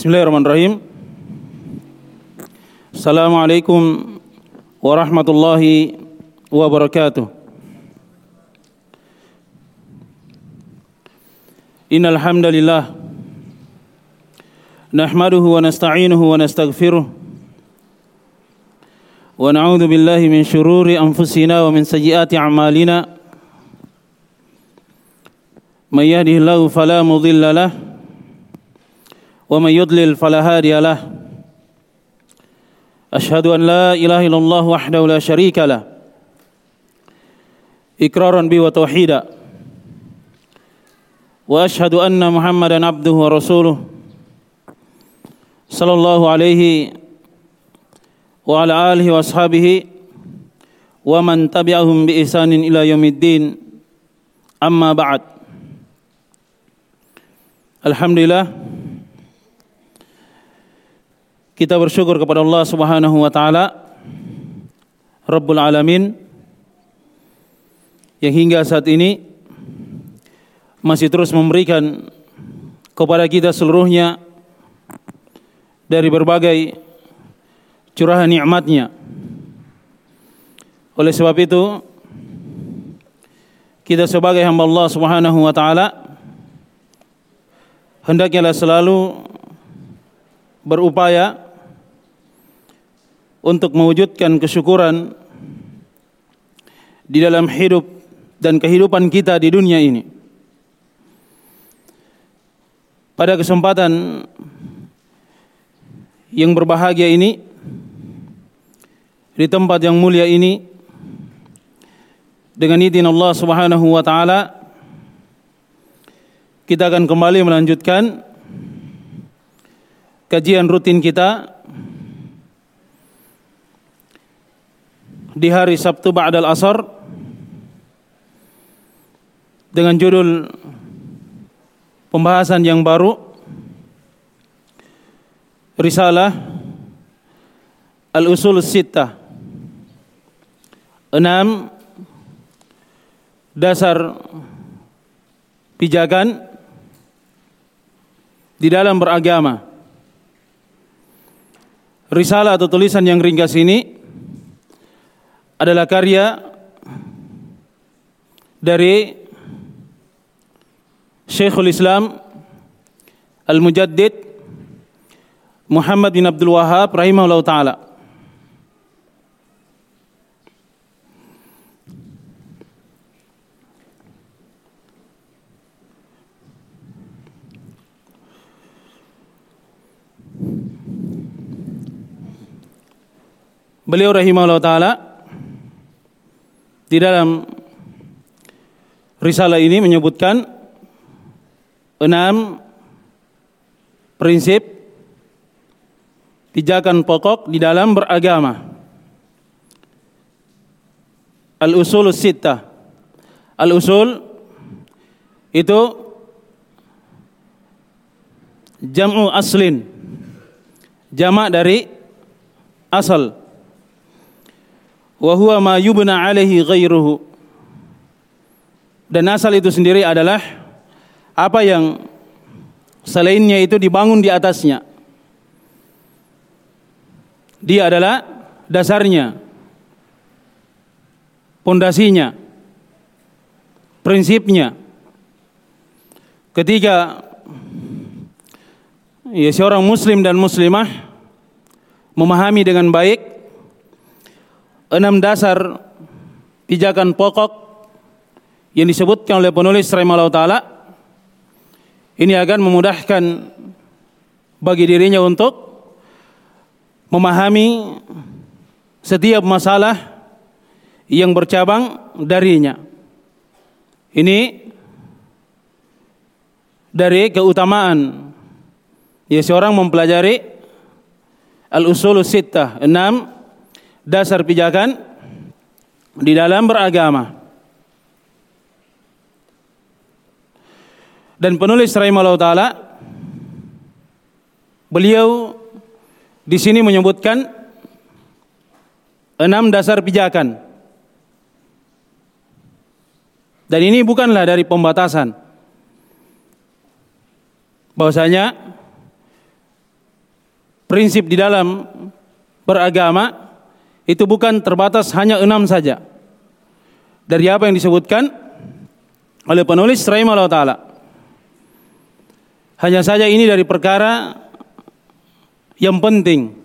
Bismillahirrahmanirrahim. Assalamualaikum warahmatullahi wabarakatuh. Innal hamdalillah nahmaduhu wa nasta'inuhu wa nastaghfiruh wa na'udzu billahi min shururi anfusina wa min sayyiati a'malina. May yahdihillahu fala mudilla lahu ومن يضلل فلا هادي له أشهد أن لا إله إلا الله وحده لا شريك له إقرارا به وتوحيدا وأشهد أن محمدا عبده ورسوله صلى الله عليه وعلى آله وأصحابه ومن تبعهم بإحسان إلى يوم الدين أما بعد الحمد لله kita bersyukur kepada Allah Subhanahu wa taala Rabbul Alamin yang hingga saat ini masih terus memberikan kepada kita seluruhnya dari berbagai curahan nikmatnya. Oleh sebab itu kita sebagai hamba Allah Subhanahu wa taala hendaknya selalu berupaya untuk mewujudkan kesyukuran di dalam hidup dan kehidupan kita di dunia ini. Pada kesempatan yang berbahagia ini di tempat yang mulia ini dengan izin Allah Subhanahu wa taala kita akan kembali melanjutkan kajian rutin kita di hari Sabtu Ba'dal Asar dengan judul pembahasan yang baru Risalah Al-Usul Sittah enam dasar pijakan di dalam beragama. Risalah atau tulisan yang ringkas ini adalah karya dari Syekhul Islam Al-Mujaddid Muhammad bin Abdul Wahab rahimahullah taala. Beliau rahimahullah taala di dalam risalah ini menyebutkan enam prinsip pijakan pokok di dalam beragama. Al-usul sittah. Al-usul itu jam'u aslin. Jamak dari asal wa huwa ma yubna alaihi ghairuhu. Dan asal itu sendiri adalah apa yang selainnya itu dibangun di atasnya. Dia adalah dasarnya, pondasinya, prinsipnya. Ketika ya seorang muslim dan muslimah memahami dengan baik enam dasar pijakan pokok yang disebutkan oleh penulis rahimahullah taala ini akan memudahkan bagi dirinya untuk memahami setiap masalah yang bercabang darinya. Ini dari keutamaan ya seorang mempelajari al-usul sittah, enam dasar pijakan di dalam beragama. Dan penulis rahimahullah taala beliau di sini menyebutkan enam dasar pijakan. Dan ini bukanlah dari pembatasan. Bahwasanya prinsip di dalam beragama itu bukan terbatas hanya enam saja. Dari apa yang disebutkan oleh penulis rahimahullah taala. Hanya saja ini dari perkara yang penting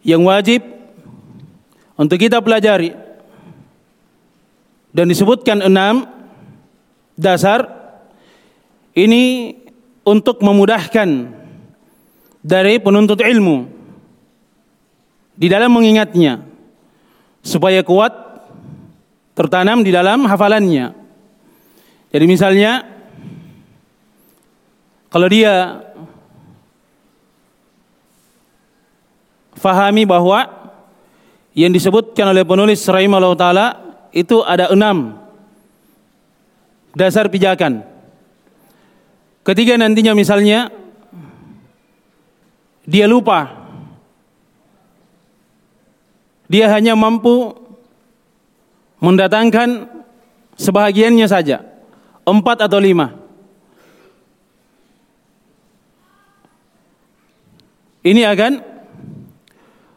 yang wajib untuk kita pelajari dan disebutkan enam dasar ini untuk memudahkan dari penuntut ilmu di dalam mengingatnya supaya kuat tertanam di dalam hafalannya. Jadi misalnya kalau dia fahami bahwa yang disebutkan oleh penulis rahimahullah taala itu ada enam dasar pijakan. Ketiga nantinya misalnya dia lupa. Dia hanya mampu mendatangkan sebahagiannya saja. Empat atau lima. Ini akan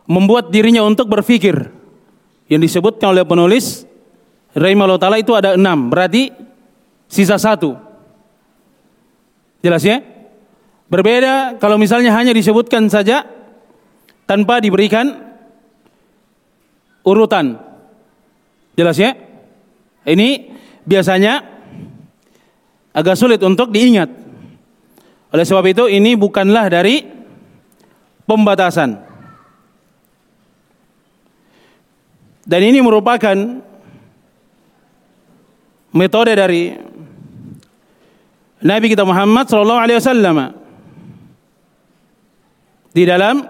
membuat dirinya untuk berpikir. Yang disebutkan oleh penulis Rahimahullah Ta'ala itu ada enam. Berarti sisa satu. Jelas ya? Berbeda kalau misalnya hanya disebutkan saja tanpa diberikan urutan. Jelas ya? Ini biasanya agak sulit untuk diingat. Oleh sebab itu ini bukanlah dari pembatasan. Dan ini merupakan metode dari Nabi kita Muhammad sallallahu alaihi wasallam di dalam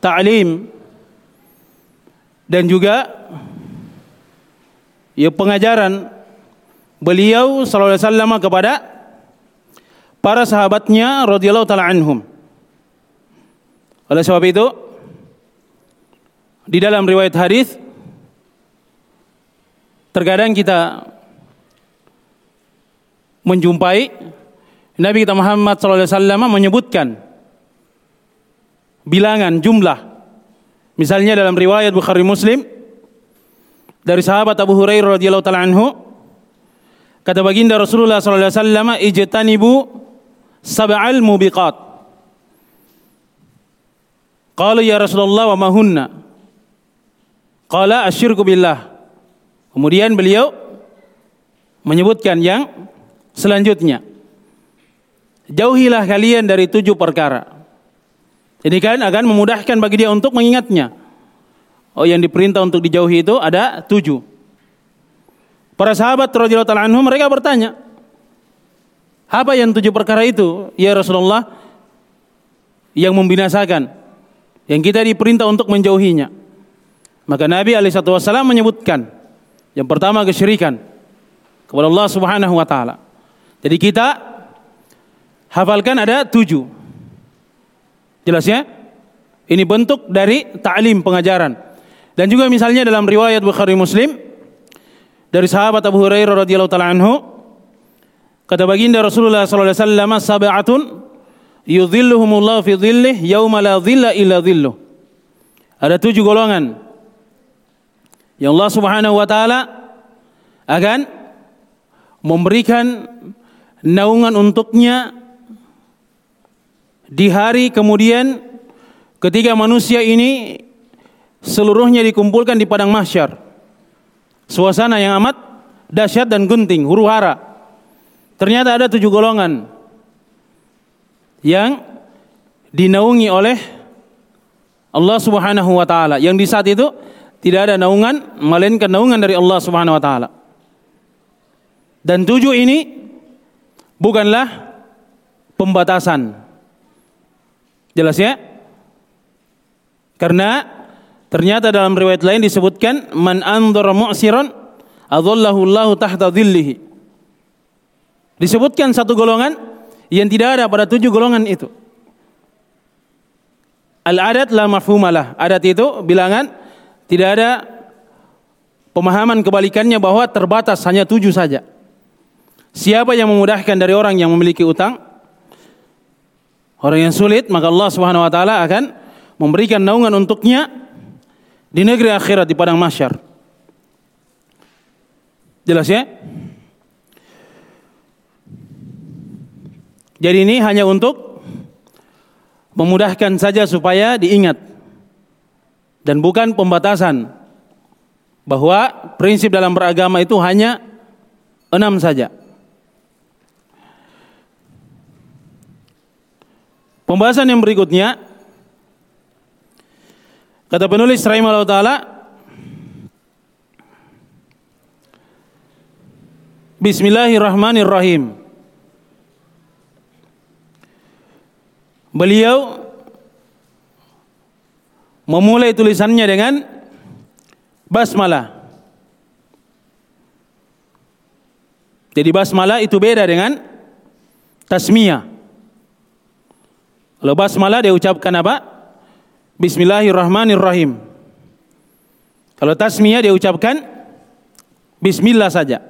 ta'lim dan juga ya pengajaran beliau sallallahu alaihi wasallam kepada para sahabatnya radhiyallahu taala anhum. Oleh sebab itu di dalam riwayat hadis Terkadang kita menjumpai Nabi kita Muhammad SAW menyebutkan bilangan jumlah. Misalnya dalam riwayat Bukhari Muslim dari sahabat Abu Hurairah radhiyallahu taala anhu kata baginda Rasulullah sallallahu alaihi wasallam ijtanibu sab'al mubiqat. Qala ya Rasulullah wa ma hunna? Qala asyirku billah Kemudian beliau menyebutkan yang selanjutnya. Jauhilah kalian dari tujuh perkara. Ini kan akan memudahkan bagi dia untuk mengingatnya. Oh yang diperintah untuk dijauhi itu ada tujuh. Para sahabat radhiyallahu anhum mereka bertanya, apa yang tujuh perkara itu? Ya Rasulullah, yang membinasakan, yang kita diperintah untuk menjauhinya. Maka Nabi alaihissalam menyebutkan yang pertama kesyirikan kepada Allah Subhanahu wa taala. Jadi kita hafalkan ada tujuh. Jelas ya? Ini bentuk dari ta'lim pengajaran. Dan juga misalnya dalam riwayat Bukhari Muslim dari sahabat Abu Hurairah radhiyallahu taala anhu kata baginda Rasulullah sallallahu alaihi wasallam sab'atun yudhilluhumullahu fi dhillih yauma la dhilla illa dhilluh. Ada tujuh golongan yang Allah Subhanahu wa taala akan memberikan naungan untuknya di hari kemudian ketika manusia ini seluruhnya dikumpulkan di padang mahsyar. Suasana yang amat dahsyat dan genting, huru hara. Ternyata ada tujuh golongan yang dinaungi oleh Allah Subhanahu wa taala yang di saat itu tidak ada naungan melainkan naungan dari Allah Subhanahu wa taala. Dan tujuh ini bukanlah pembatasan. Jelas ya? Karena ternyata dalam riwayat lain disebutkan man andhara mu'siran adallahu Allahu tahta dhillihi. Disebutkan satu golongan yang tidak ada pada tujuh golongan itu. Al-adat la mafhumalah. Adat itu bilangan tidak ada pemahaman kebalikannya bahwa terbatas hanya tujuh saja. Siapa yang memudahkan dari orang yang memiliki utang, Orang yang sulit maka Allah Subhanahu wa taala akan memberikan naungan untuknya di negeri akhirat di padang mahsyar. Jelas ya? Jadi ini hanya untuk memudahkan saja supaya diingat dan bukan pembatasan bahwa prinsip dalam beragama itu hanya enam saja. Pembahasan yang berikutnya kata penulis rahimahullah taala Bismillahirrahmanirrahim. Beliau memulai tulisannya dengan basmalah. Jadi basmalah itu beda dengan tasmiyah. Kalau basmalah dia ucapkan apa? Bismillahirrahmanirrahim. Kalau tasmiyah dia ucapkan bismillah saja.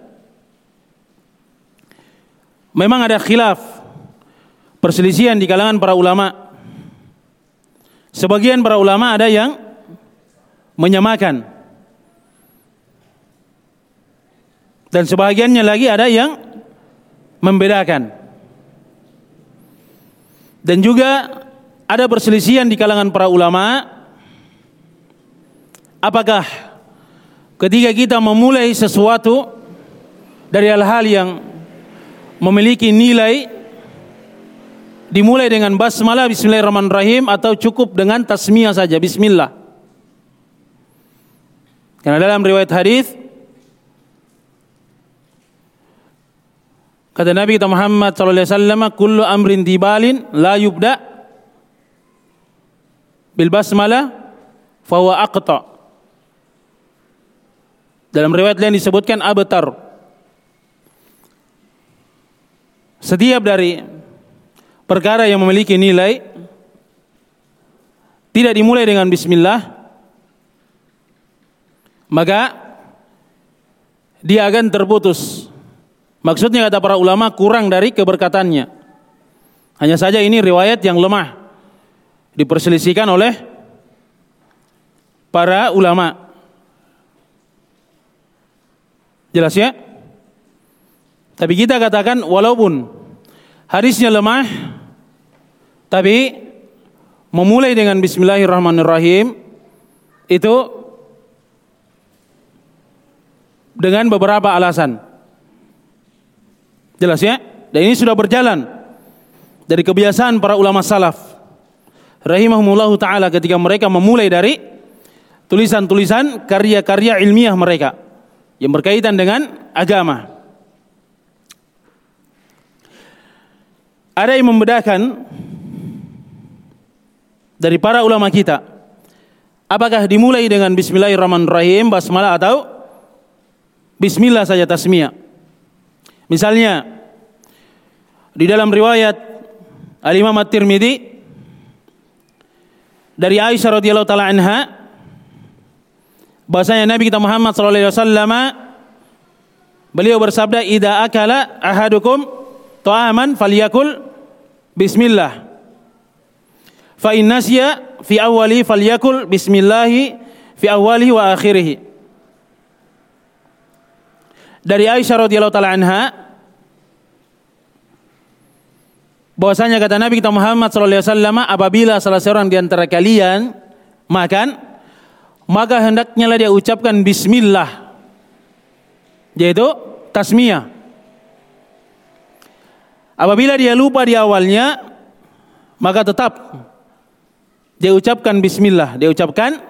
Memang ada khilaf perselisihan di kalangan para ulama. Sebagian para ulama ada yang menyamakan. Dan sebagiannya lagi ada yang membedakan. Dan juga ada perselisihan di kalangan para ulama apakah ketika kita memulai sesuatu dari hal-hal yang memiliki nilai dimulai dengan basmalah bismillahirrahmanirrahim atau cukup dengan tasmiyah saja bismillah. Karena dalam riwayat hadis Kata Nabi kita Muhammad sallallahu alaihi wasallam, "Kullu amrin dibalin la yubda bil basmalah fa huwa aqta." Dalam riwayat lain disebutkan abtar. Setiap dari perkara yang memiliki nilai tidak dimulai dengan bismillah maka dia akan terputus Maksudnya kata para ulama kurang dari keberkatannya. Hanya saja ini riwayat yang lemah. Diperselisihkan oleh para ulama. Jelas ya? Tapi kita katakan walaupun hadisnya lemah tapi memulai dengan bismillahirrahmanirrahim itu dengan beberapa alasan. Jelas ya? Dan ini sudah berjalan dari kebiasaan para ulama salaf. Rahimahumullah taala ketika mereka memulai dari tulisan-tulisan karya-karya ilmiah mereka yang berkaitan dengan agama. Ada yang membedakan dari para ulama kita apakah dimulai dengan bismillahirrahmanirrahim basmalah atau bismillah saja tasmiyah Misalnya di dalam riwayat Al-Imam At-Tirmidzi dari Aisyah radhiyallahu taala anha bahasanya Nabi kita Muhammad sallallahu alaihi wasallam beliau bersabda idza akala ahadukum ta'aman falyakul bismillah. Fa in nasiya fi awwali falyakul bismillah fi awwalihi wa akhirih dari Aisyah radhiyallahu taala anha bahwasanya kata Nabi kita Muhammad sallallahu alaihi wasallam apabila salah seorang di antara kalian makan maka hendaknya lah dia ucapkan bismillah yaitu tasmiyah. Apabila dia lupa di awalnya maka tetap dia ucapkan bismillah. Dia ucapkan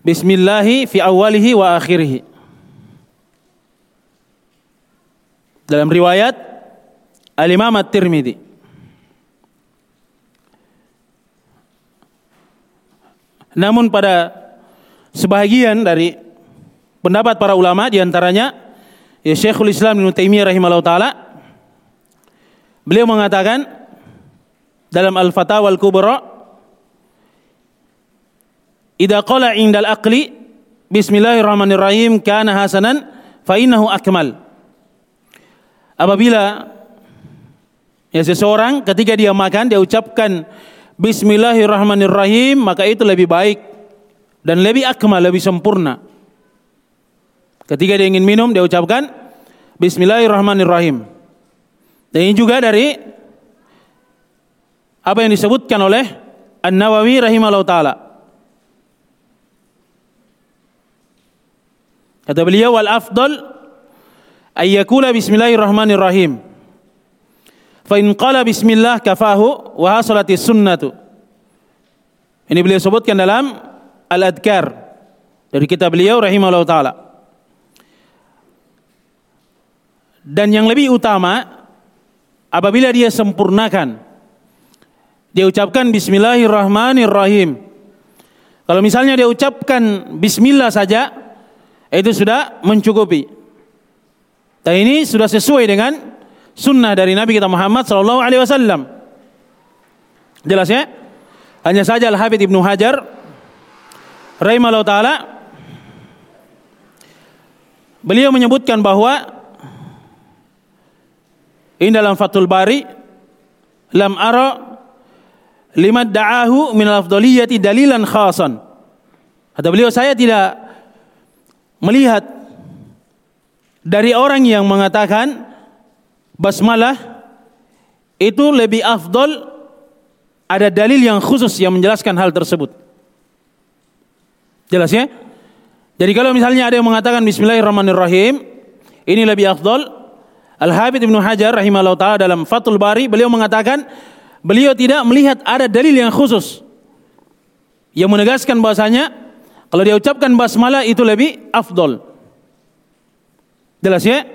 bismillahi fi awalihi wa akhirih Dalam riwayat Al-Imam At-Tirmidzi. Namun pada sebahagian dari pendapat para ulama di antaranya ya Syekhul Islam Taimiyah rahimahullah taala beliau mengatakan dalam Al-Fatawa Al-Kubra Idza qala indal aqli bismillahirrahmanirrahim kana hasanan fa innahu akmal apabila Ya seseorang ketika dia makan dia ucapkan Bismillahirrahmanirrahim maka itu lebih baik dan lebih akmal, lebih sempurna. Ketika dia ingin minum dia ucapkan Bismillahirrahmanirrahim. Dan ini juga dari apa yang disebutkan oleh An-Nawawi rahimahullah taala. Kata beliau wal afdal ayyakula bismillahirrahmanirrahim. Fa in qala bismillah kafahu wa hasalatis sunnatu. Ini beliau sebutkan dalam Al-Adkar dari kitab beliau rahimahullah taala. Dan yang lebih utama apabila dia sempurnakan dia ucapkan bismillahirrahmanirrahim. Kalau misalnya dia ucapkan bismillah saja itu sudah mencukupi. Dan ini sudah sesuai dengan sunnah dari Nabi kita Muhammad sallallahu alaihi wasallam. Jelas ya? Hanya saja Al-Hafidz Ibnu Hajar rahimahullah taala beliau menyebutkan bahwa ini dalam Fathul Bari lam ara lima da'ahu min al-afdaliyati dalilan khasan. Kata beliau saya tidak melihat dari orang yang mengatakan basmalah itu lebih afdol ada dalil yang khusus yang menjelaskan hal tersebut. Jelas ya? Jadi kalau misalnya ada yang mengatakan bismillahirrahmanirrahim, ini lebih afdol. Al-Habib Ibnu Hajar rahimahullah taala dalam Fathul Bari beliau mengatakan beliau tidak melihat ada dalil yang khusus yang menegaskan bahasanya kalau dia ucapkan basmalah itu lebih afdol. Jelas ya?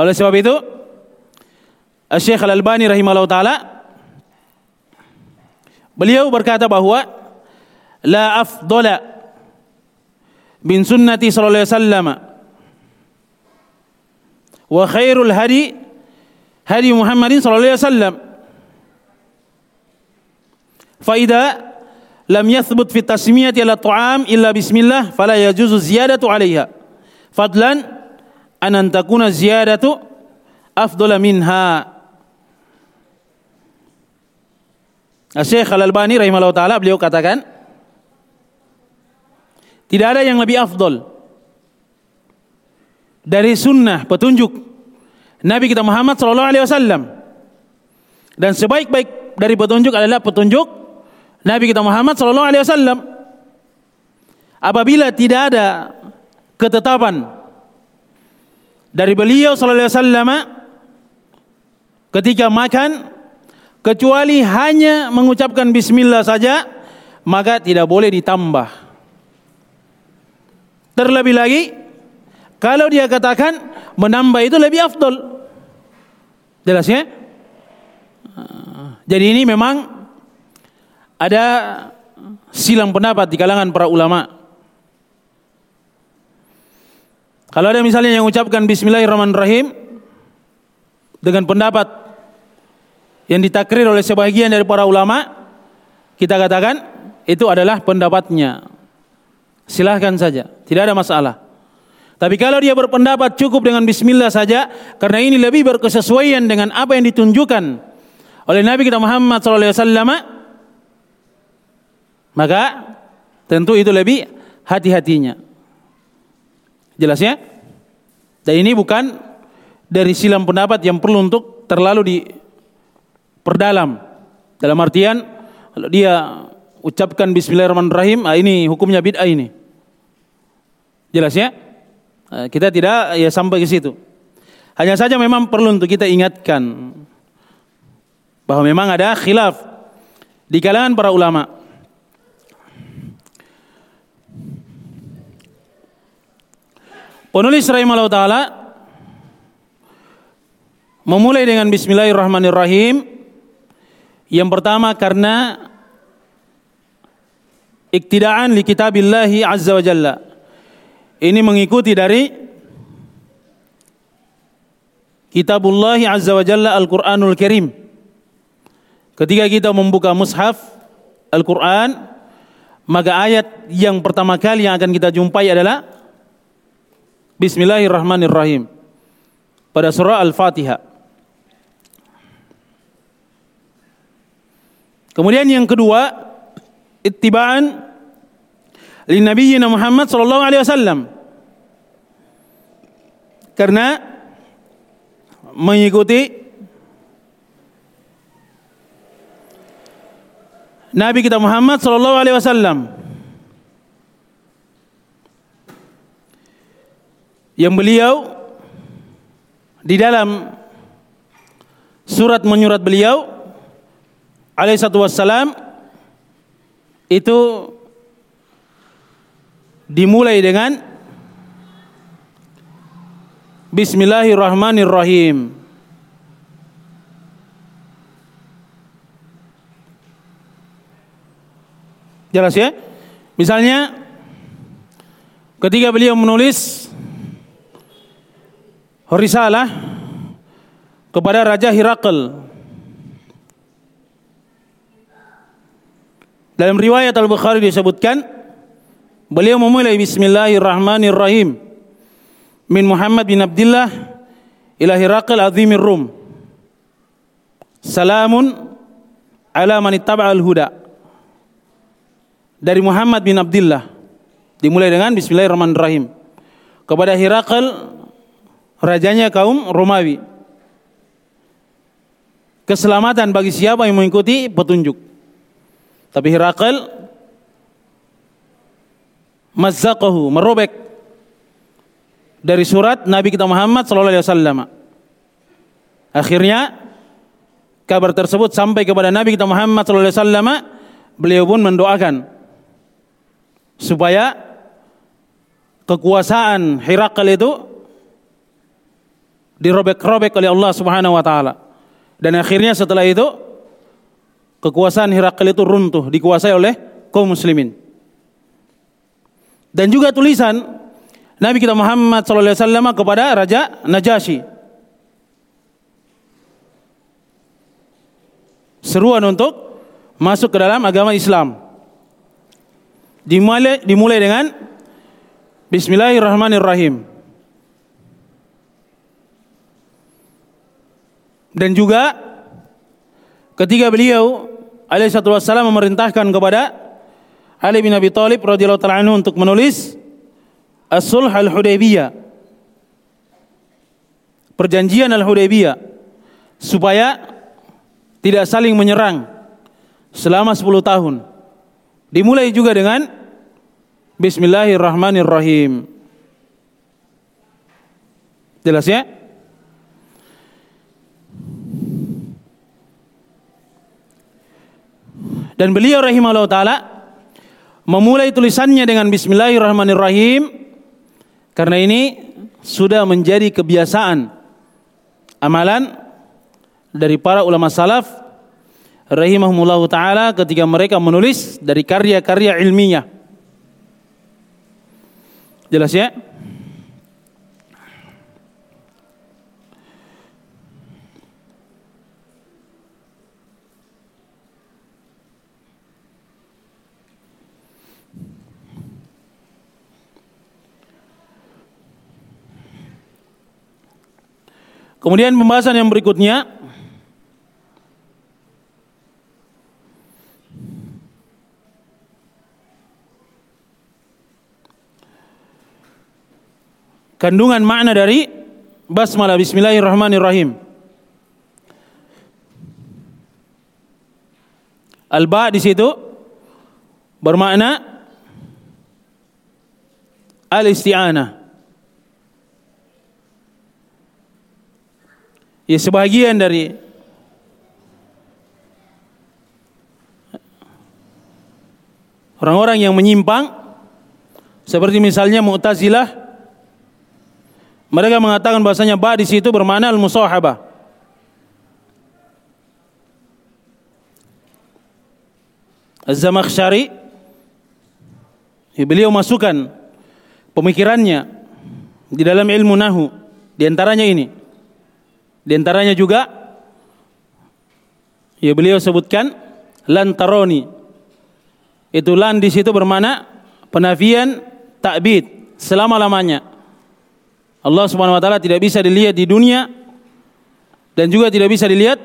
Oleh sebab itu, Syekh Al-Albani rahimahullah taala beliau berkata bahwa la afdala bin sunnati sallallahu alaihi wasallam wa khairul hadi hadi Muhammadin sallallahu alaihi wasallam fa idza lam yathbut fi tasmiyati ala ta'am illa bismillah fala yajuzu ziyadatu alaiha fadlan an takuna ziyadatu afdala minha. Syekh Al-Albani rahimahullah taala beliau katakan tidak ada yang lebih afdol dari sunnah petunjuk Nabi kita Muhammad sallallahu alaihi wasallam dan sebaik-baik dari petunjuk adalah petunjuk Nabi kita Muhammad sallallahu alaihi wasallam apabila tidak ada ketetapan dari beliau sallallahu alaihi wasallam ketika makan kecuali hanya mengucapkan bismillah saja maka tidak boleh ditambah. Terlebih lagi kalau dia katakan menambah itu lebih afdol. Jelas ya? Jadi ini memang ada silang pendapat di kalangan para ulama. Kalau ada misalnya yang ucapkan Bismillahirrahmanirrahim dengan pendapat yang ditakrir oleh sebagian dari para ulama, kita katakan itu adalah pendapatnya. Silahkan saja, tidak ada masalah. Tapi kalau dia berpendapat cukup dengan Bismillah saja, karena ini lebih berkesesuaian dengan apa yang ditunjukkan oleh Nabi kita Muhammad SAW, maka tentu itu lebih hati-hatinya. Jelas ya? Dan ini bukan dari silam pendapat yang perlu untuk terlalu diperdalam. Dalam artian kalau dia ucapkan bismillahirrahmanirrahim, ah ini hukumnya bid'ah ini. Jelas ya? Ah, kita tidak ya sampai ke situ. Hanya saja memang perlu untuk kita ingatkan bahwa memang ada khilaf di kalangan para ulama Penulis rahimahullah taala memulai dengan bismillahirrahmanirrahim. Yang pertama karena iktidaan li kitabillahi azza wa jalla. Ini mengikuti dari Kitabullah azza wa jalla Al-Qur'anul Karim. Ketika kita membuka mushaf Al-Qur'an, maka ayat yang pertama kali yang akan kita jumpai adalah Bismillahirrahmanirrahim. Pada surah Al-Fatihah. Kemudian yang kedua, ittiba'an li nabiyyina Muhammad sallallahu alaihi wasallam. Karena mengikuti Nabi kita Muhammad sallallahu alaihi wasallam. Yang beliau di dalam surat menyurat beliau alaihi satu wassalam itu dimulai dengan Bismillahirrahmanirrahim. Jelas ya? Misalnya ketika beliau menulis risalah kepada Raja Hirakl dalam riwayat Al-Bukhari disebutkan beliau memulai Bismillahirrahmanirrahim. Min Muhammad bin Abdullah ila Hirakl azimir Rum. Salamun ala man ittaba'al huda dari Muhammad bin Abdullah dimulai dengan Bismillahirrahmanirrahim. Kepada Hirakal rajanya kaum Romawi. Keselamatan bagi siapa yang mengikuti petunjuk. Tapi Hirakal mazzaqahu merobek dari surat Nabi kita Muhammad sallallahu alaihi wasallam. Akhirnya kabar tersebut sampai kepada Nabi kita Muhammad sallallahu alaihi wasallam beliau pun mendoakan supaya kekuasaan Hirakal itu dirobek-robek oleh Allah Subhanahu wa taala. Dan akhirnya setelah itu kekuasaan Hirakal itu runtuh, dikuasai oleh kaum muslimin. Dan juga tulisan Nabi kita Muhammad sallallahu alaihi wasallam kepada Raja Najasyi. Seruan untuk masuk ke dalam agama Islam dimulai dimulai dengan Bismillahirrahmanirrahim. Dan juga ketika beliau alaihi wassalam memerintahkan kepada Ali bin Abi Thalib radhiyallahu taala anhu untuk menulis As-Sulh Al-Hudaybiyah. Perjanjian Al-Hudaybiyah supaya tidak saling menyerang selama 10 tahun. Dimulai juga dengan Bismillahirrahmanirrahim. Jelas ya? Dan beliau rahimahullah taala memulai tulisannya dengan bismillahirrahmanirrahim karena ini sudah menjadi kebiasaan amalan dari para ulama salaf rahimahumullah taala ketika mereka menulis dari karya-karya ilmiah. Jelas ya? Kemudian pembahasan yang berikutnya kandungan makna dari basmalah bismillahirrahmanirrahim. Al-ba di situ bermakna al-isti'anah. Ya sebagian dari orang-orang yang menyimpang seperti misalnya Mu'tazilah mereka mengatakan bahasanya ba di situ bermakna al-musahabah. Az-Zamakhsyari beliau masukkan pemikirannya di dalam ilmu nahu di antaranya ini. Di antaranya juga ya beliau sebutkan lantaroni. Itu lan di situ bermakna penafian takbid selama-lamanya. Allah Subhanahu wa taala tidak bisa dilihat di dunia dan juga tidak bisa dilihat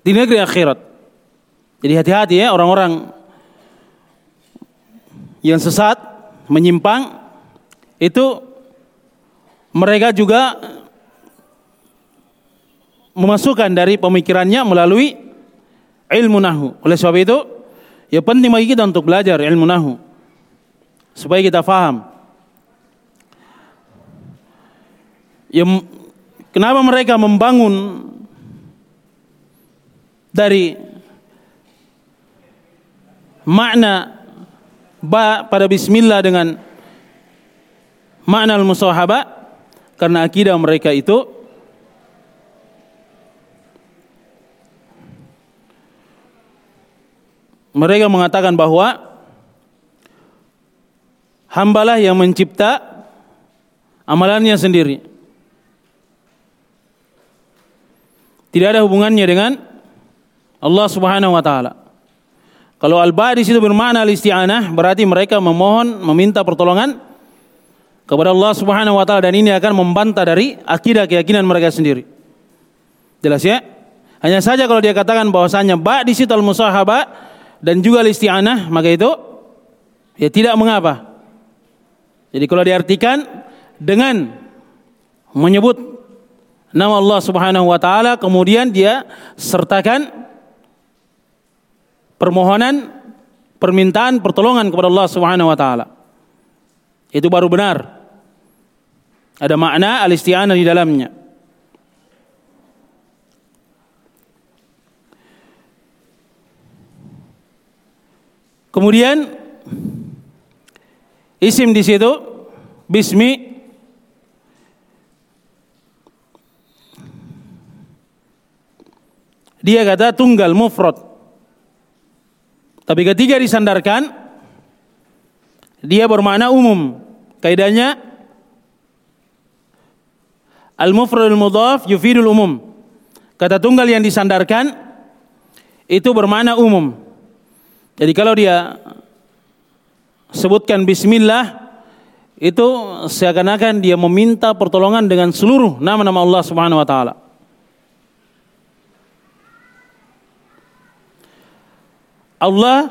di negeri akhirat. Jadi hati-hati ya orang-orang yang sesat, menyimpang itu mereka juga memasukkan dari pemikirannya melalui ilmu nahu. Oleh sebab itu, ya penting bagi kita untuk belajar ilmu nahu supaya kita faham. Ya, kenapa mereka membangun dari makna ba pada bismillah dengan makna al-musahaba karena akidah mereka itu mereka mengatakan bahwa hambalah yang mencipta amalannya sendiri. Tidak ada hubungannya dengan Allah Subhanahu wa taala. Kalau al-ba di situ bermakna al-isti'anah, berarti mereka memohon, meminta pertolongan kepada Allah Subhanahu wa taala dan ini akan membantah dari akidah keyakinan mereka sendiri. Jelas ya? Hanya saja kalau dia katakan bahwasanya ba di situ al-musahaba dan juga al-isti'anah, maka itu ya tidak mengapa. Jadi kalau diartikan dengan menyebut nama Allah Subhanahu wa taala kemudian dia sertakan permohonan, permintaan, pertolongan kepada Allah Subhanahu wa taala. Itu baru benar. Ada makna al-isti'anah di dalamnya. Kemudian isim di situ bismi dia kata tunggal mufrad tapi ketika disandarkan dia bermakna umum. Kaidahnya al-mufradul mudhaf yufidul umum. Kata tunggal yang disandarkan itu bermakna umum. Jadi kalau dia sebutkan bismillah itu seakan-akan dia meminta pertolongan dengan seluruh nama-nama Allah Subhanahu wa taala. Allah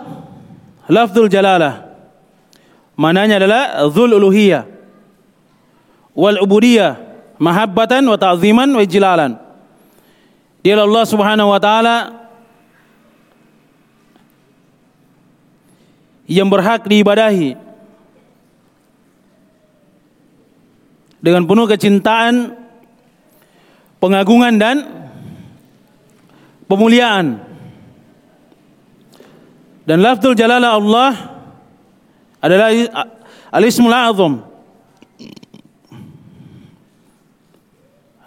lafzul jalalah. Mananya adalah dzul uluhiyah wal ubudiyah mahabbatan wa ta'ziman wa ijlalan. Dia Allah Subhanahu wa taala yang berhak diibadahi dengan penuh kecintaan, pengagungan dan pemuliaan. Dan lafzul jalalah Allah adalah al-ismul azam.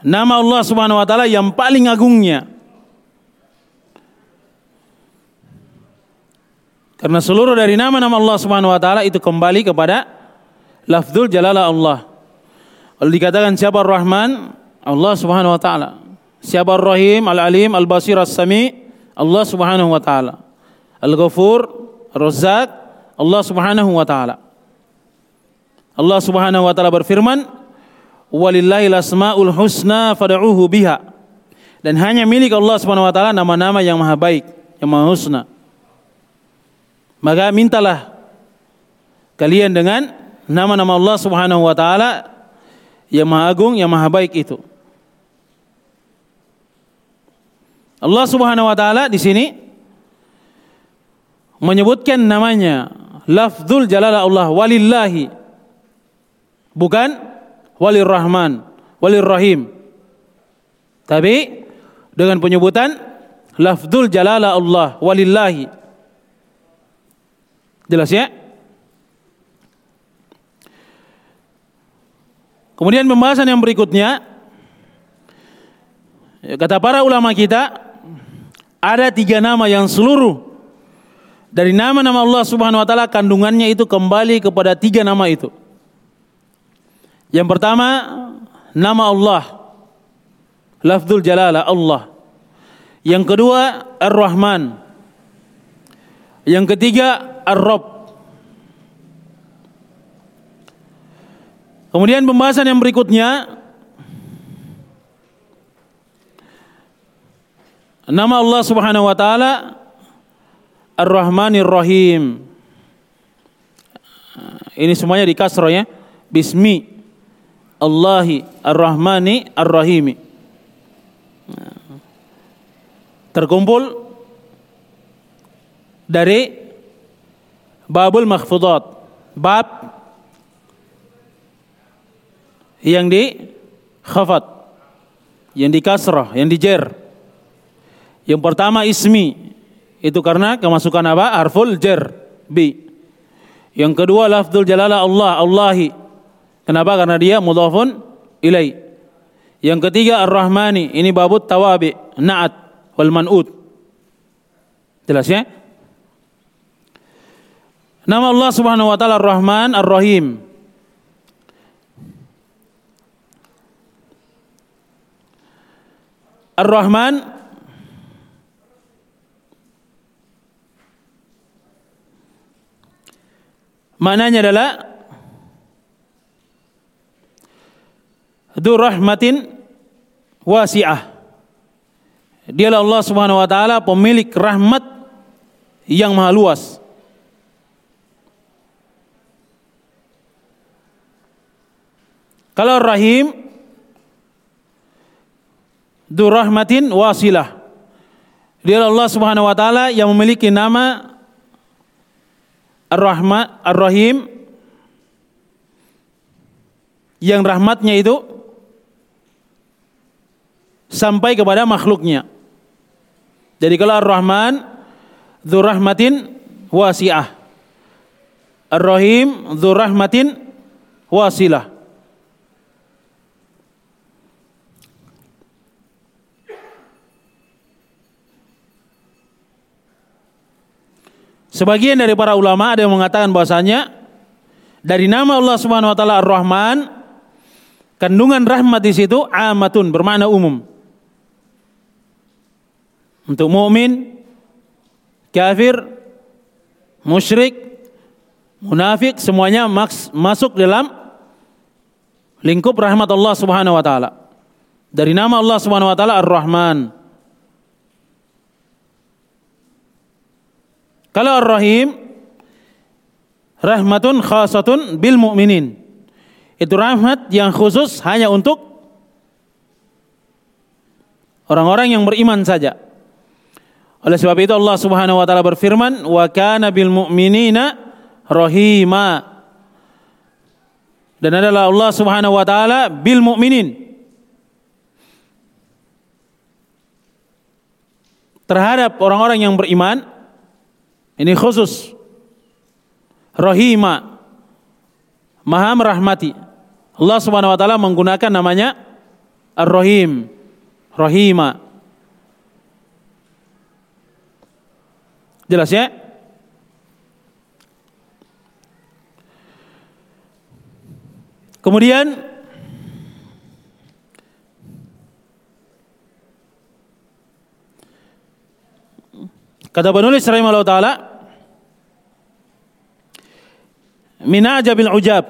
Nama Allah Subhanahu wa taala yang paling agungnya. Karena seluruh dari nama-nama Allah Subhanahu wa taala itu kembali kepada lafzul jalalah Allah. Kalau dikatakan siapa Ar-Rahman, Allah Subhanahu wa taala. Siapa Ar-Rahim, Al-Alim, Al-Basir, As-Sami, Allah Subhanahu wa taala. Al-Ghafur, Ar-Razzaq, Allah Subhanahu wa taala. Allah Subhanahu wa taala berfirman, "Walillahil asmaul husna fad'uhu biha." Dan hanya milik Allah Subhanahu wa taala nama-nama yang maha baik, yang maha husna. Maka mintalah kalian dengan nama-nama Allah Subhanahu wa taala yang maha agung, yang maha baik itu. Allah Subhanahu wa taala di sini menyebutkan namanya lafzul jalalah Allah walillahi. Bukan walir rahman tapi dengan penyebutan lafzul jalalah Allah walillahi jelas ya kemudian pembahasan yang berikutnya kata para ulama kita ada tiga nama yang seluruh dari nama-nama Allah Subhanahu wa taala kandungannya itu kembali kepada tiga nama itu. Yang pertama nama Allah. Lafzul Jalalah Allah. Yang kedua Ar-Rahman. Yang ketiga Ar-Rabb. Kemudian pembahasan yang berikutnya nama Allah Subhanahu wa taala Ar-Rahmanir Rahim. Ini semuanya di kasroh ya. Bismi Allahi Ar-Rahmani Ar-Rahimi. Terkumpul dari babul makhfudat. Bab yang di khafat, yang di kasrah, yang di jer. Yang pertama ismi, itu karena kemasukan apa? Harful jer, bi. Yang kedua lafzul jalalah Allah, Allahi. Kenapa? Karena dia mudhafun ilai. Yang ketiga Ar-Rahmani, ini babut tawabi, na'at wal man'ud. Jelas ya? Nama Allah Subhanahu wa taala Ar-Rahman Ar-Rahim. Ar-Rahman maknanya adalah Dhu rahmatin wasi'ah. Dialah Allah Subhanahu wa taala pemilik rahmat yang maha luas. Kalau Rahim Durrahmatin wasilah. Dia Allah Subhanahu wa taala yang memiliki nama Ar-Rahman Ar-Rahim yang rahmatnya itu sampai kepada makhluknya. Jadi kalau Ar-Rahman Dzurrahmatin wasi'ah. Ar-Rahim Dzurrahmatin wasilah. Sebagian dari para ulama ada yang mengatakan bahwasanya dari nama Allah Subhanahu wa taala Ar-Rahman kandungan rahmat di situ amatun bermakna umum. Untuk mukmin, kafir, musyrik, munafik semuanya masuk dalam lingkup rahmat Allah Subhanahu wa taala. Dari nama Allah Subhanahu wa taala Ar-Rahman. Kalau Ar-Rahim rahmatun khasatun bil mu'minin. Itu rahmat yang khusus hanya untuk orang-orang yang beriman saja. Oleh sebab itu Allah Subhanahu wa taala berfirman, "Wa kana bil mu'minina rahima." Dan adalah Allah Subhanahu wa taala bil mu'minin. Terhadap orang-orang yang beriman ini khusus. Rahima. Maha merahmati. Allah Subhanahu wa taala menggunakan namanya Ar-Rahim. Rahima. Jelas ya? Kemudian Kata penulis rahimahullah taala min ajabil ujab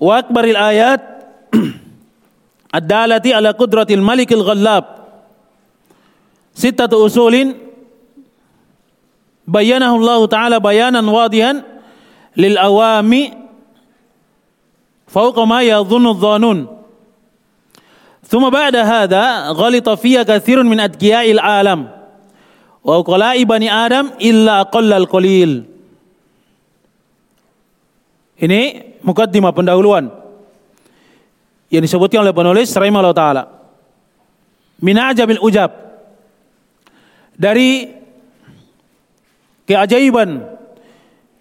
wa akbaril ayat ad-dalati ala qudratil malikil ghallab sittatu usulin bayanahu Allah taala bayanan wadihan lil awami fawqa ma yadhunnu adh-dhanun ثم بعد هذا غلط فيها كثير من أتقياء العالم wa uqala'i bani Adam illa aqallal qalil. Ini mukaddimah pendahuluan yang disebutkan oleh penulis rahimahullah taala. Min ajabil ujab. Dari keajaiban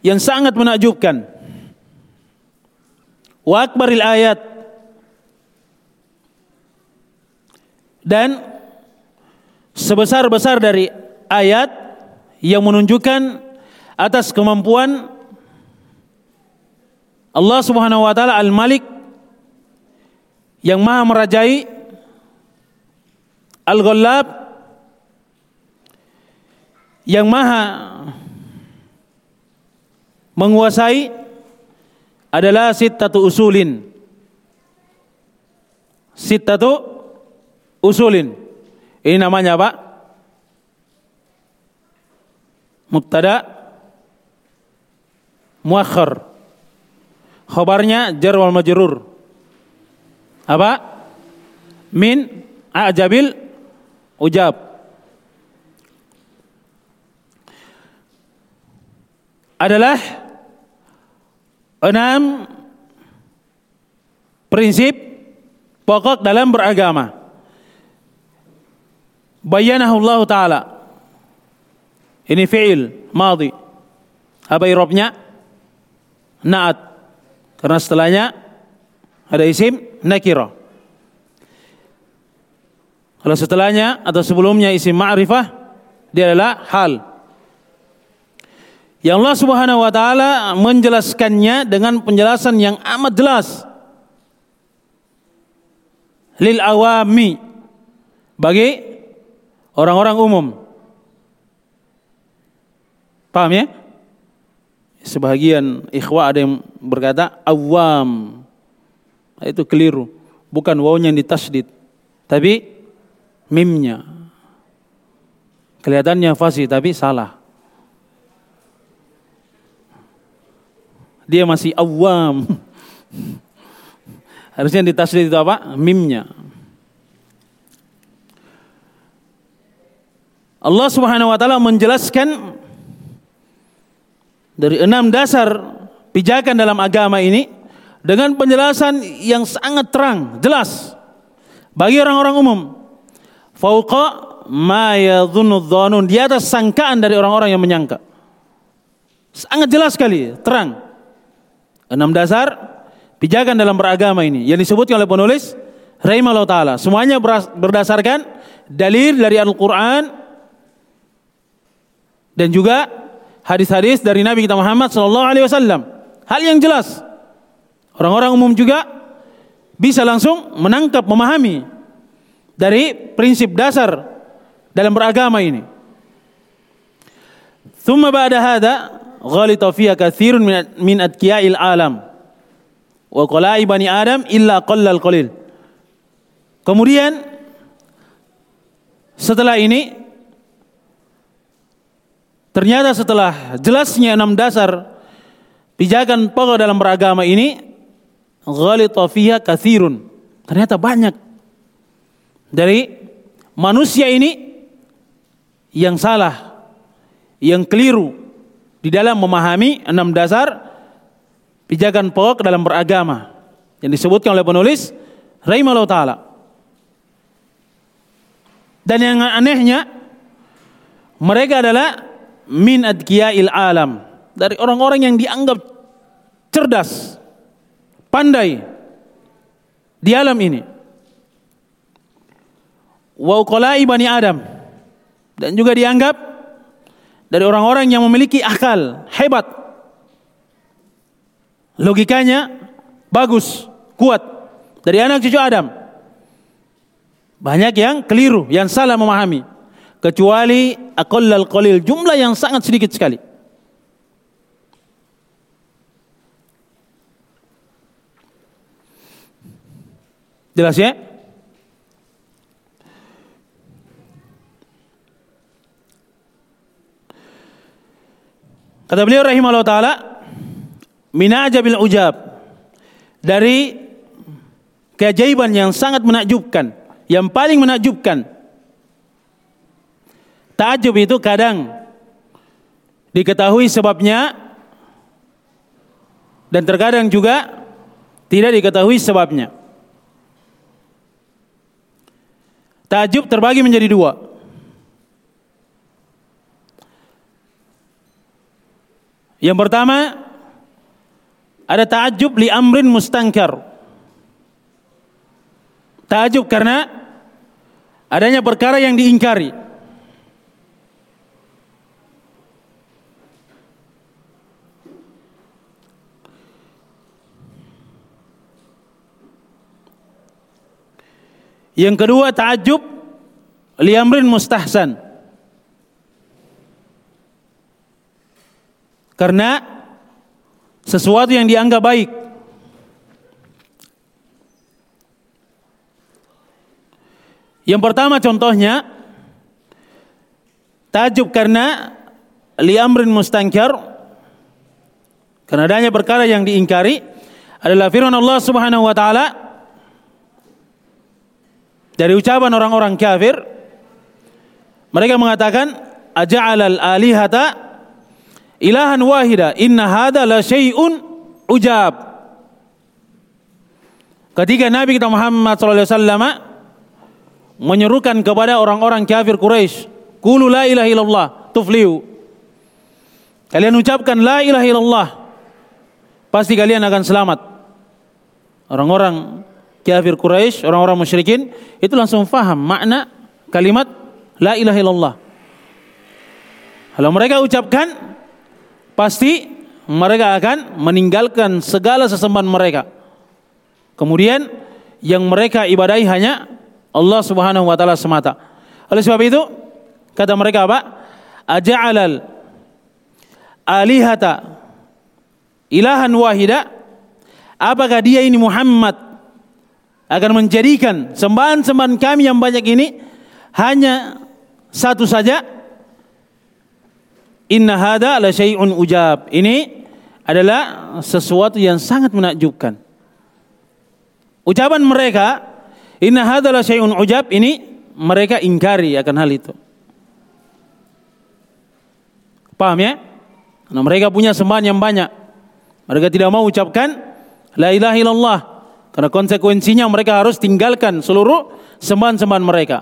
yang sangat menakjubkan. Wa akbaril ayat dan sebesar-besar dari ayat yang menunjukkan atas kemampuan Allah Subhanahu wa taala Al-Malik yang Maha merajai Al-Ghallab yang Maha menguasai adalah sittatu usulin. Sittatu usulin. Ini namanya apa mubtada muakhir. Khabarnya jar wal majrur. Apa? Min ajabil ujab. Adalah enam prinsip pokok dalam beragama. Bayanahu Allah Ta'ala. Ini fi'il, madhi. Apa irobnya? Naat. Karena setelahnya ada isim nakira. Kalau setelahnya atau sebelumnya isim ma'rifah, dia adalah hal. Yang Allah Subhanahu wa taala menjelaskannya dengan penjelasan yang amat jelas. Lil awami bagi orang-orang umum. Paham ya? Sebagian ikhwah ada yang berkata awam. Itu keliru. Bukan wawnya yang ditasdid. Tapi mimnya. Kelihatannya fasih tapi salah. Dia masih awam. Harusnya ditasdid itu apa? Mimnya. Allah Subhanahu wa taala menjelaskan dari enam dasar pijakan dalam agama ini dengan penjelasan yang sangat terang, jelas bagi orang-orang umum. Fauqa ma yadhunnu di atas sangkaan dari orang-orang yang menyangka. Sangat jelas sekali, terang. Enam dasar pijakan dalam beragama ini yang disebutkan oleh penulis rahimahullah taala. Semuanya berdasarkan dalil dari Al-Qur'an dan juga hadis-hadis dari Nabi kita Muhammad sallallahu alaihi wasallam. Hal yang jelas. Orang-orang umum juga bisa langsung menangkap, memahami dari prinsip dasar dalam beragama ini. Thumma ba'da hada ghalita fiha katsirun min adkiya'il alam wa qala'i bani adam illa qallal qalil. Kemudian setelah ini Ternyata setelah jelasnya enam dasar pijakan pokok dalam beragama ini, ghalita kathirun. Ternyata banyak dari manusia ini yang salah, yang keliru di dalam memahami enam dasar pijakan pokok dalam beragama yang disebutkan oleh penulis rahimahullah taala. Dan yang anehnya mereka adalah min adkiya'il alam dari orang-orang yang dianggap cerdas, pandai di alam ini. Wa bani Adam dan juga dianggap dari orang-orang yang memiliki akal hebat. Logikanya bagus, kuat dari anak cucu Adam. Banyak yang keliru, yang salah memahami kecuali aqallal qalil jumlah yang sangat sedikit sekali. Jelas ya? Kata beliau rahimahullah taala minajabil ujab. Dari keajaiban yang sangat menakjubkan, yang paling menakjubkan Takjub itu kadang diketahui sebabnya dan terkadang juga tidak diketahui sebabnya. Takjub terbagi menjadi dua. Yang pertama ada takjub li amrin mustangkar. Takjub karena adanya perkara yang diingkari. Yang kedua ta'ajub liamrin mustahsan. Karena sesuatu yang dianggap baik. Yang pertama contohnya tajub karena li amrin mustankar karena adanya perkara yang diingkari adalah firman Allah Subhanahu wa taala dari ucapan orang-orang kafir mereka mengatakan aja'alal alihata ilahan wahida inna hada la syai'un ujab ketika Nabi kita Muhammad SAW menyerukan kepada orang-orang kafir Quraisy, "Qulu la ilaha illallah tuflihu." Kalian ucapkan la ilaha illallah, pasti kalian akan selamat. Orang-orang kafir Quraisy, orang-orang musyrikin itu langsung faham makna kalimat la ilaha illallah. Kalau mereka ucapkan pasti mereka akan meninggalkan segala sesembahan mereka. Kemudian yang mereka ibadahi hanya Allah Subhanahu wa taala semata. Oleh sebab itu kata mereka apa? Aja'alal alihata ilahan wahida? Apakah dia ini Muhammad akan menjadikan sembahan-sembahan kami yang banyak ini hanya satu saja? Inna hada la syai'un ujab. Ini adalah sesuatu yang sangat menakjubkan. Ucapan mereka, inna hadalah syai'un ujab ini mereka ingkari akan hal itu. Paham ya? Nah, mereka punya sembahan yang banyak. Mereka tidak mau ucapkan la ilaha illallah karena konsekuensinya mereka harus tinggalkan seluruh sembahan-sembahan mereka.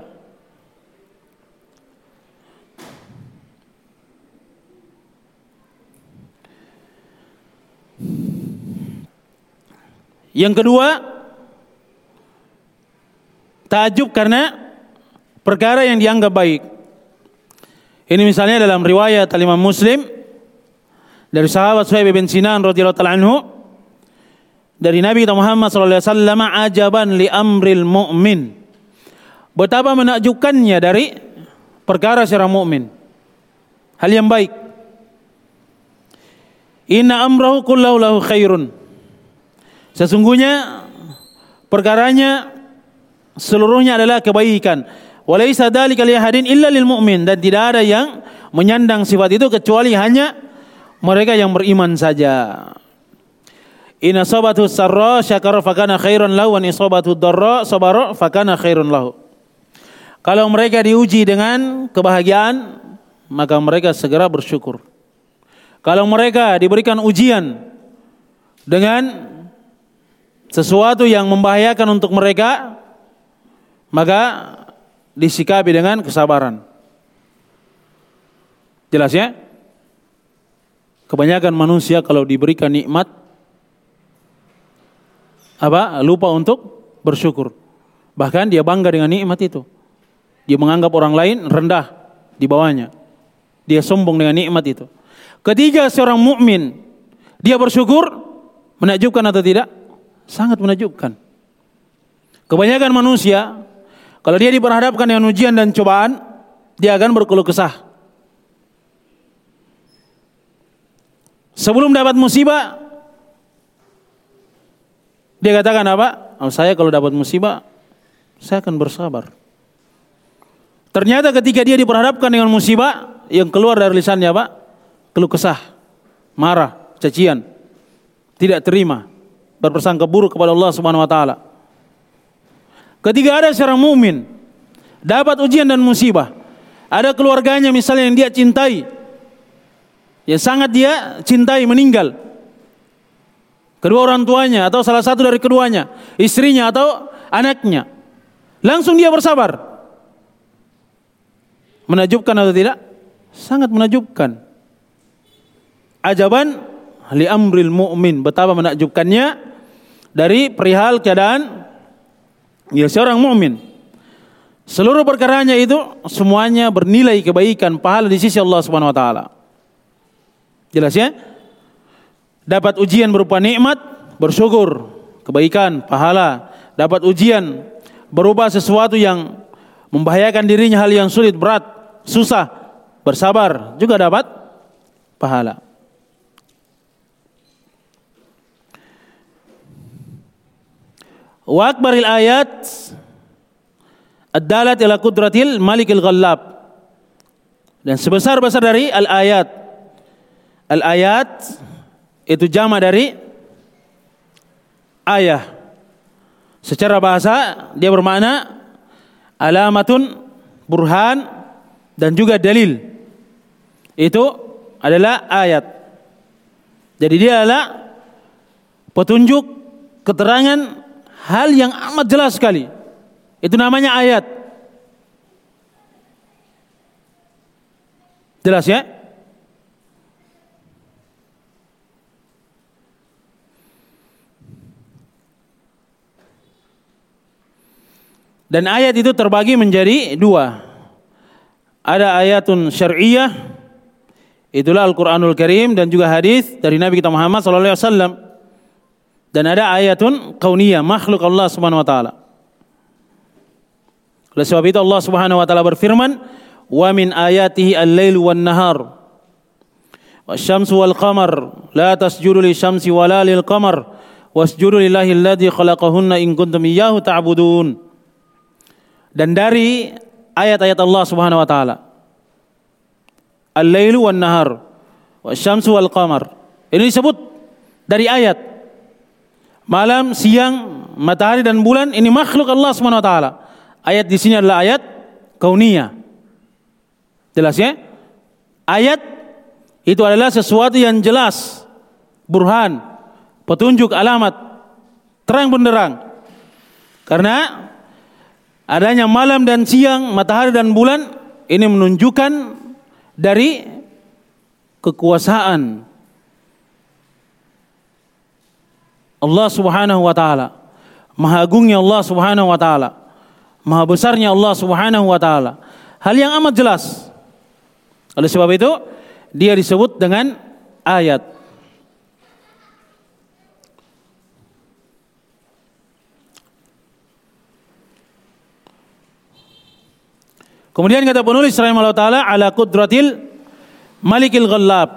Yang kedua, Takjub karena perkara yang dianggap baik. Ini misalnya dalam riwayat Imam Muslim dari sahabat Suhaib bin Sinan radhiyallahu anhu dari Nabi Muhammad sallallahu alaihi wasallam ajaban li amril mu'min. Betapa menakjubkannya dari perkara seorang mukmin. Hal yang baik. Inna amrahu kullahu lahu khairun. Sesungguhnya perkaranya seluruhnya adalah kebaikan. Walaisa dzalika li ahadin illa lil mu'min dan tidak ada yang menyandang sifat itu kecuali hanya mereka yang beriman saja. In asabatu sarra syakara fakana khairan lahu wa in asabatu darra sabara fakana khairan lahu. Kalau mereka diuji dengan kebahagiaan, maka mereka segera bersyukur. Kalau mereka diberikan ujian dengan sesuatu yang membahayakan untuk mereka, maka disikapi dengan kesabaran. Jelas ya? Kebanyakan manusia kalau diberikan nikmat apa? lupa untuk bersyukur. Bahkan dia bangga dengan nikmat itu. Dia menganggap orang lain rendah di bawahnya. Dia sombong dengan nikmat itu. Ketiga seorang mukmin dia bersyukur menakjubkan atau tidak? Sangat menakjubkan. Kebanyakan manusia kalau dia diperhadapkan dengan ujian dan cobaan, dia akan berkeluh kesah. Sebelum dapat musibah, dia katakan apa? Oh, saya kalau dapat musibah, saya akan bersabar. Ternyata ketika dia diperhadapkan dengan musibah, yang keluar dari lisannya apa? Keluh kesah, marah, cacian, tidak terima, berpersangka buruk kepada Allah Subhanahu wa taala. Ketika ada seorang mukmin dapat ujian dan musibah, ada keluarganya misalnya yang dia cintai, yang sangat dia cintai meninggal. Kedua orang tuanya atau salah satu dari keduanya, istrinya atau anaknya. Langsung dia bersabar. Menajubkan atau tidak? Sangat menajubkan. Ajaban li amril mu'min. Betapa menakjubkannya dari perihal keadaan Ya seorang mukmin. Seluruh perkaranya itu semuanya bernilai kebaikan pahala di sisi Allah Subhanahu wa taala. Jelas ya? Dapat ujian berupa nikmat, bersyukur, kebaikan, pahala. Dapat ujian berupa sesuatu yang membahayakan dirinya hal yang sulit, berat, susah, bersabar, juga dapat pahala. Wa akbaril ayat ad-dalat ila qudratil malikil ghallab. Dan sebesar-besar dari al-ayat Al-ayat itu jama dari ayah. Secara bahasa dia bermakna alamatun, burhan dan juga dalil. Itu adalah ayat. Jadi dia adalah petunjuk keterangan hal yang amat jelas sekali. Itu namanya ayat. Jelas ya? Dan ayat itu terbagi menjadi dua. Ada ayatun syariah, itulah Al-Quranul Karim dan juga hadis dari Nabi kita Muhammad SAW. Dan ada ayatun kauniyah, makhluk Allah Subhanahu wa taala. Oleh sebab itu Allah Subhanahu wa taala berfirman, "Wa min ayatihi al-lail wan nahar." Wasyamsu wal qamar la tasjudu lisyamsi wala lil qamar wasjudu lillahi alladhi khalaqahunna in ta'budun. Ta dan dari ayat-ayat Allah Subhanahu wa taala. Al-lailu wan nahar wasyamsu wal qamar. Ini disebut dari ayat. Malam, siang, matahari dan bulan ini makhluk Allah Subhanahu wa taala. Ayat di sini adalah ayat kauniyah. Jelas ya? Ayat itu adalah sesuatu yang jelas, burhan, petunjuk, alamat, terang benderang. Karena adanya malam dan siang, matahari dan bulan ini menunjukkan dari kekuasaan Allah Subhanahu wa taala. Maha agungnya Allah Subhanahu wa taala. Maha besarnya Allah Subhanahu wa taala. Hal yang amat jelas. Oleh sebab itu dia disebut dengan ayat. Kemudian kata penulis rahimahullah taala ala qudratil malikil ghallab.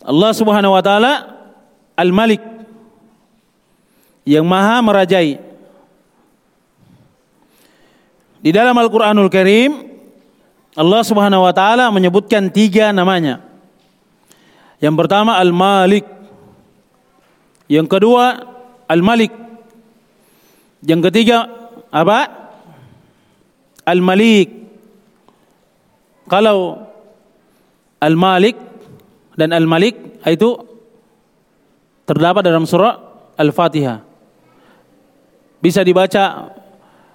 Allah Subhanahu wa taala al-malik yang maha merajai. Di dalam Al-Qur'anul Karim Allah Subhanahu wa taala menyebutkan tiga namanya. Yang pertama Al-Malik. Yang kedua Al-Malik. Yang ketiga apa? Al-Malik. Kalau Al-Malik dan Al-Malik itu terdapat dalam surah Al-Fatihah. Bisa dibaca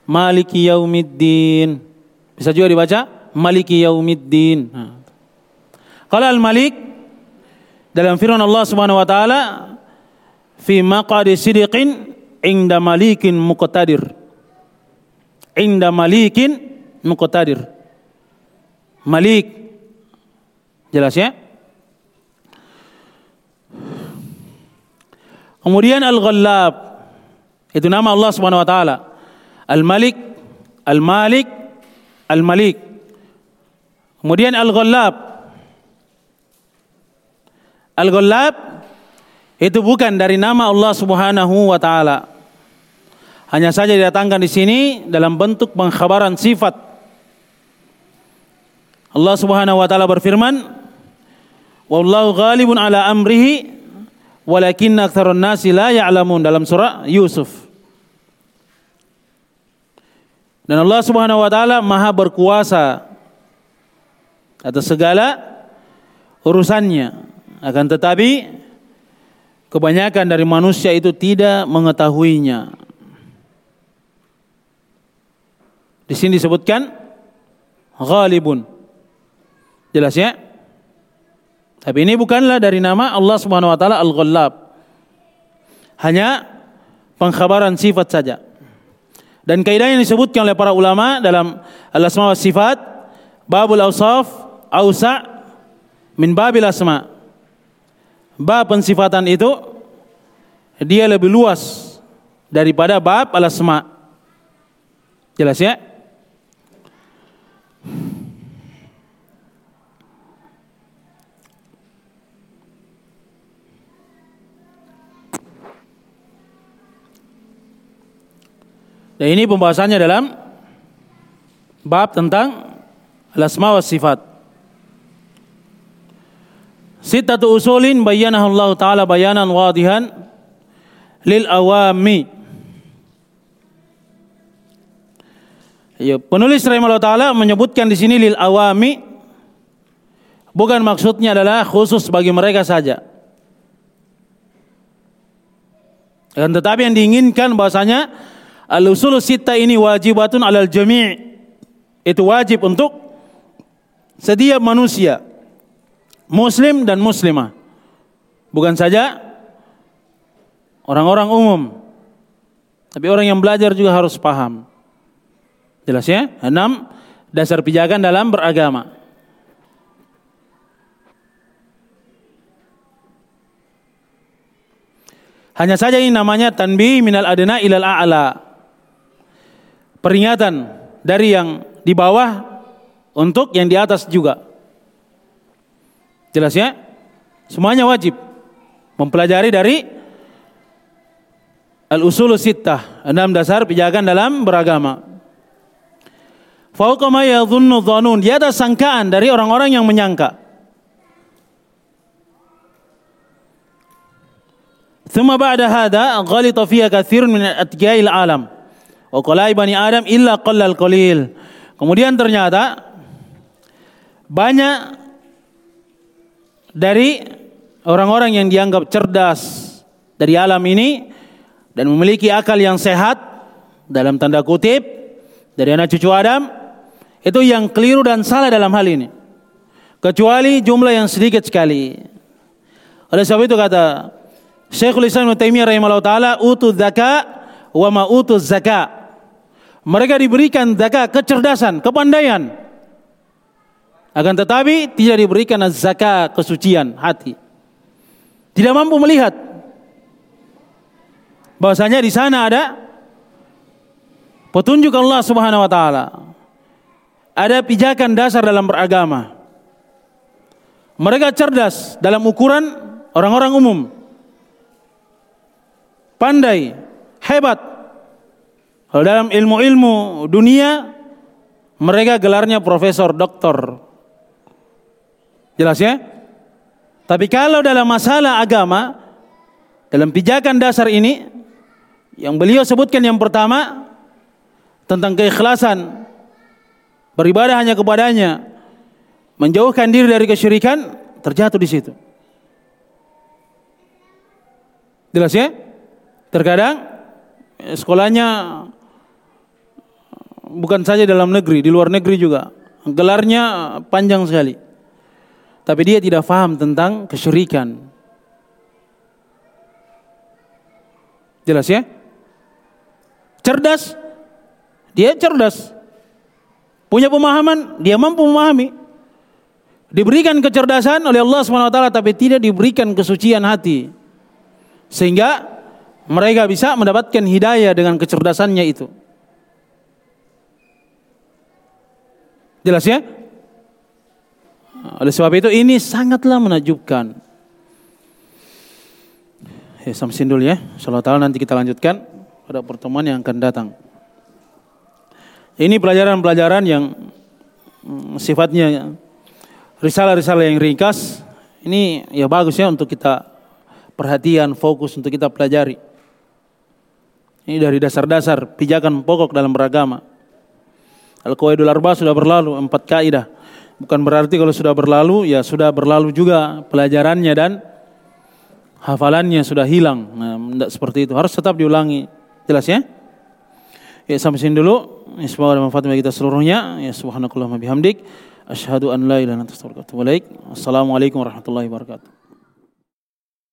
Maliki Yaumiddin. Bisa juga dibaca Maliki Yaumiddin. Kalau Al-Malik dalam firman Allah Subhanahu wa taala fi maqadi sidiqin inda malikin muqtadir inda malikin muqtadir. Malik. Jelas ya? Kemudian Al-Ghallab. Itu nama Allah Subhanahu wa taala. Al-Malik, Al-Malik, Al-Malik. Kemudian Al-Ghallab. Al-Ghallab itu bukan dari nama Allah Subhanahu wa taala. Hanya saja didatangkan di sini dalam bentuk pengkhabaran sifat. Allah Subhanahu wa taala berfirman, "Wallahu ghalibun ala amrihi walakinna aktsarun nasi la ya'lamun" dalam surah Yusuf. Dan Allah Subhanahu wa taala Maha berkuasa atas segala urusannya. Akan tetapi kebanyakan dari manusia itu tidak mengetahuinya. Di sini disebutkan ghalibun. Jelas ya? Tapi ini bukanlah dari nama Allah Subhanahu wa taala Al-Ghallab. Hanya pengkhabaran sifat saja. Dan kaidah yang disebutkan oleh para ulama dalam Al-Asma wa Sifat, babul awsaf ausa min babil asma. Bab pensifatan itu dia lebih luas daripada bab al-asma. Jelas ya? Dan ini pembahasannya dalam bab tentang al-asma wa sifat. Sittatu usulin bayyanahu Allah Ta'ala bayanan wadihan lil awami. Ya, penulis rahimahullah taala menyebutkan di sini lil awami bukan maksudnya adalah khusus bagi mereka saja. Dan tetapi yang diinginkan bahasanya al-usul sita ini wajibatun alal jami' itu wajib untuk setiap manusia muslim dan muslimah. Bukan saja orang-orang umum. Tapi orang yang belajar juga harus paham. Jelas ya? Enam, dasar pijakan dalam beragama. Hanya saja ini namanya tanbih minal adna ilal a'la peringatan dari yang di bawah untuk yang di atas juga. Jelas ya? Semuanya wajib mempelajari dari al-usul sittah, enam dasar pijakan dalam beragama. Fauqa ma yadhunnu dhanun, dia ada sangkaan dari orang-orang yang menyangka. Thumma ba'da hadha ghalita fiha katsirun min atqiyil alam. Okolai bani Adam illa qallal qalil. Kemudian ternyata banyak dari orang-orang yang dianggap cerdas dari alam ini dan memiliki akal yang sehat dalam tanda kutip dari anak cucu Adam itu yang keliru dan salah dalam hal ini. Kecuali jumlah yang sedikit sekali. Oleh sebab itu kata Syekhul Islam Ibnu Taimiyah rahimahullah taala utu zakat wa ma utu zakat mereka diberikan zakat kecerdasan kepandaian akan tetapi tidak diberikan zakat kesucian hati. Tidak mampu melihat bahwasanya di sana ada petunjuk Allah Subhanahu wa taala. Ada pijakan dasar dalam beragama. Mereka cerdas dalam ukuran orang-orang umum. Pandai, hebat. Kalau dalam ilmu-ilmu dunia mereka gelarnya profesor, doktor, Jelas ya? Tapi kalau dalam masalah agama, dalam pijakan dasar ini, yang beliau sebutkan yang pertama, tentang keikhlasan, beribadah hanya kepadanya, menjauhkan diri dari kesyirikan, terjatuh di situ. Jelas ya? Terkadang sekolahnya bukan saja dalam negeri, di luar negeri juga. Gelarnya panjang sekali tapi dia tidak faham tentang kesyirikan. Jelas ya? Cerdas, dia cerdas. Punya pemahaman, dia mampu memahami. Diberikan kecerdasan oleh Allah SWT tapi tidak diberikan kesucian hati. Sehingga mereka bisa mendapatkan hidayah dengan kecerdasannya itu. Jelas ya? Oleh sebab itu ini sangatlah menakjubkan. Ya, samsin dulu ya. Insyaallah taala nanti kita lanjutkan pada pertemuan yang akan datang. Ini pelajaran-pelajaran yang mm, sifatnya risalah-risalah yang ringkas. Ini ya bagus ya untuk kita perhatian, fokus untuk kita pelajari. Ini dari dasar-dasar pijakan pokok dalam beragama. Al-Qawaidul Arba sudah berlalu empat kaidah bukan berarti kalau sudah berlalu ya sudah berlalu juga pelajarannya dan hafalannya sudah hilang. Nah, tidak seperti itu. Harus tetap diulangi. Jelas ya? Ya sampai sini dulu. Ya, semoga manfaat bagi kita seluruhnya. Ya subhanakallah bihamdik. Asyhadu an la ilaha illa anta astaghfiruka. Assalamualaikum warahmatullahi wabarakatuh.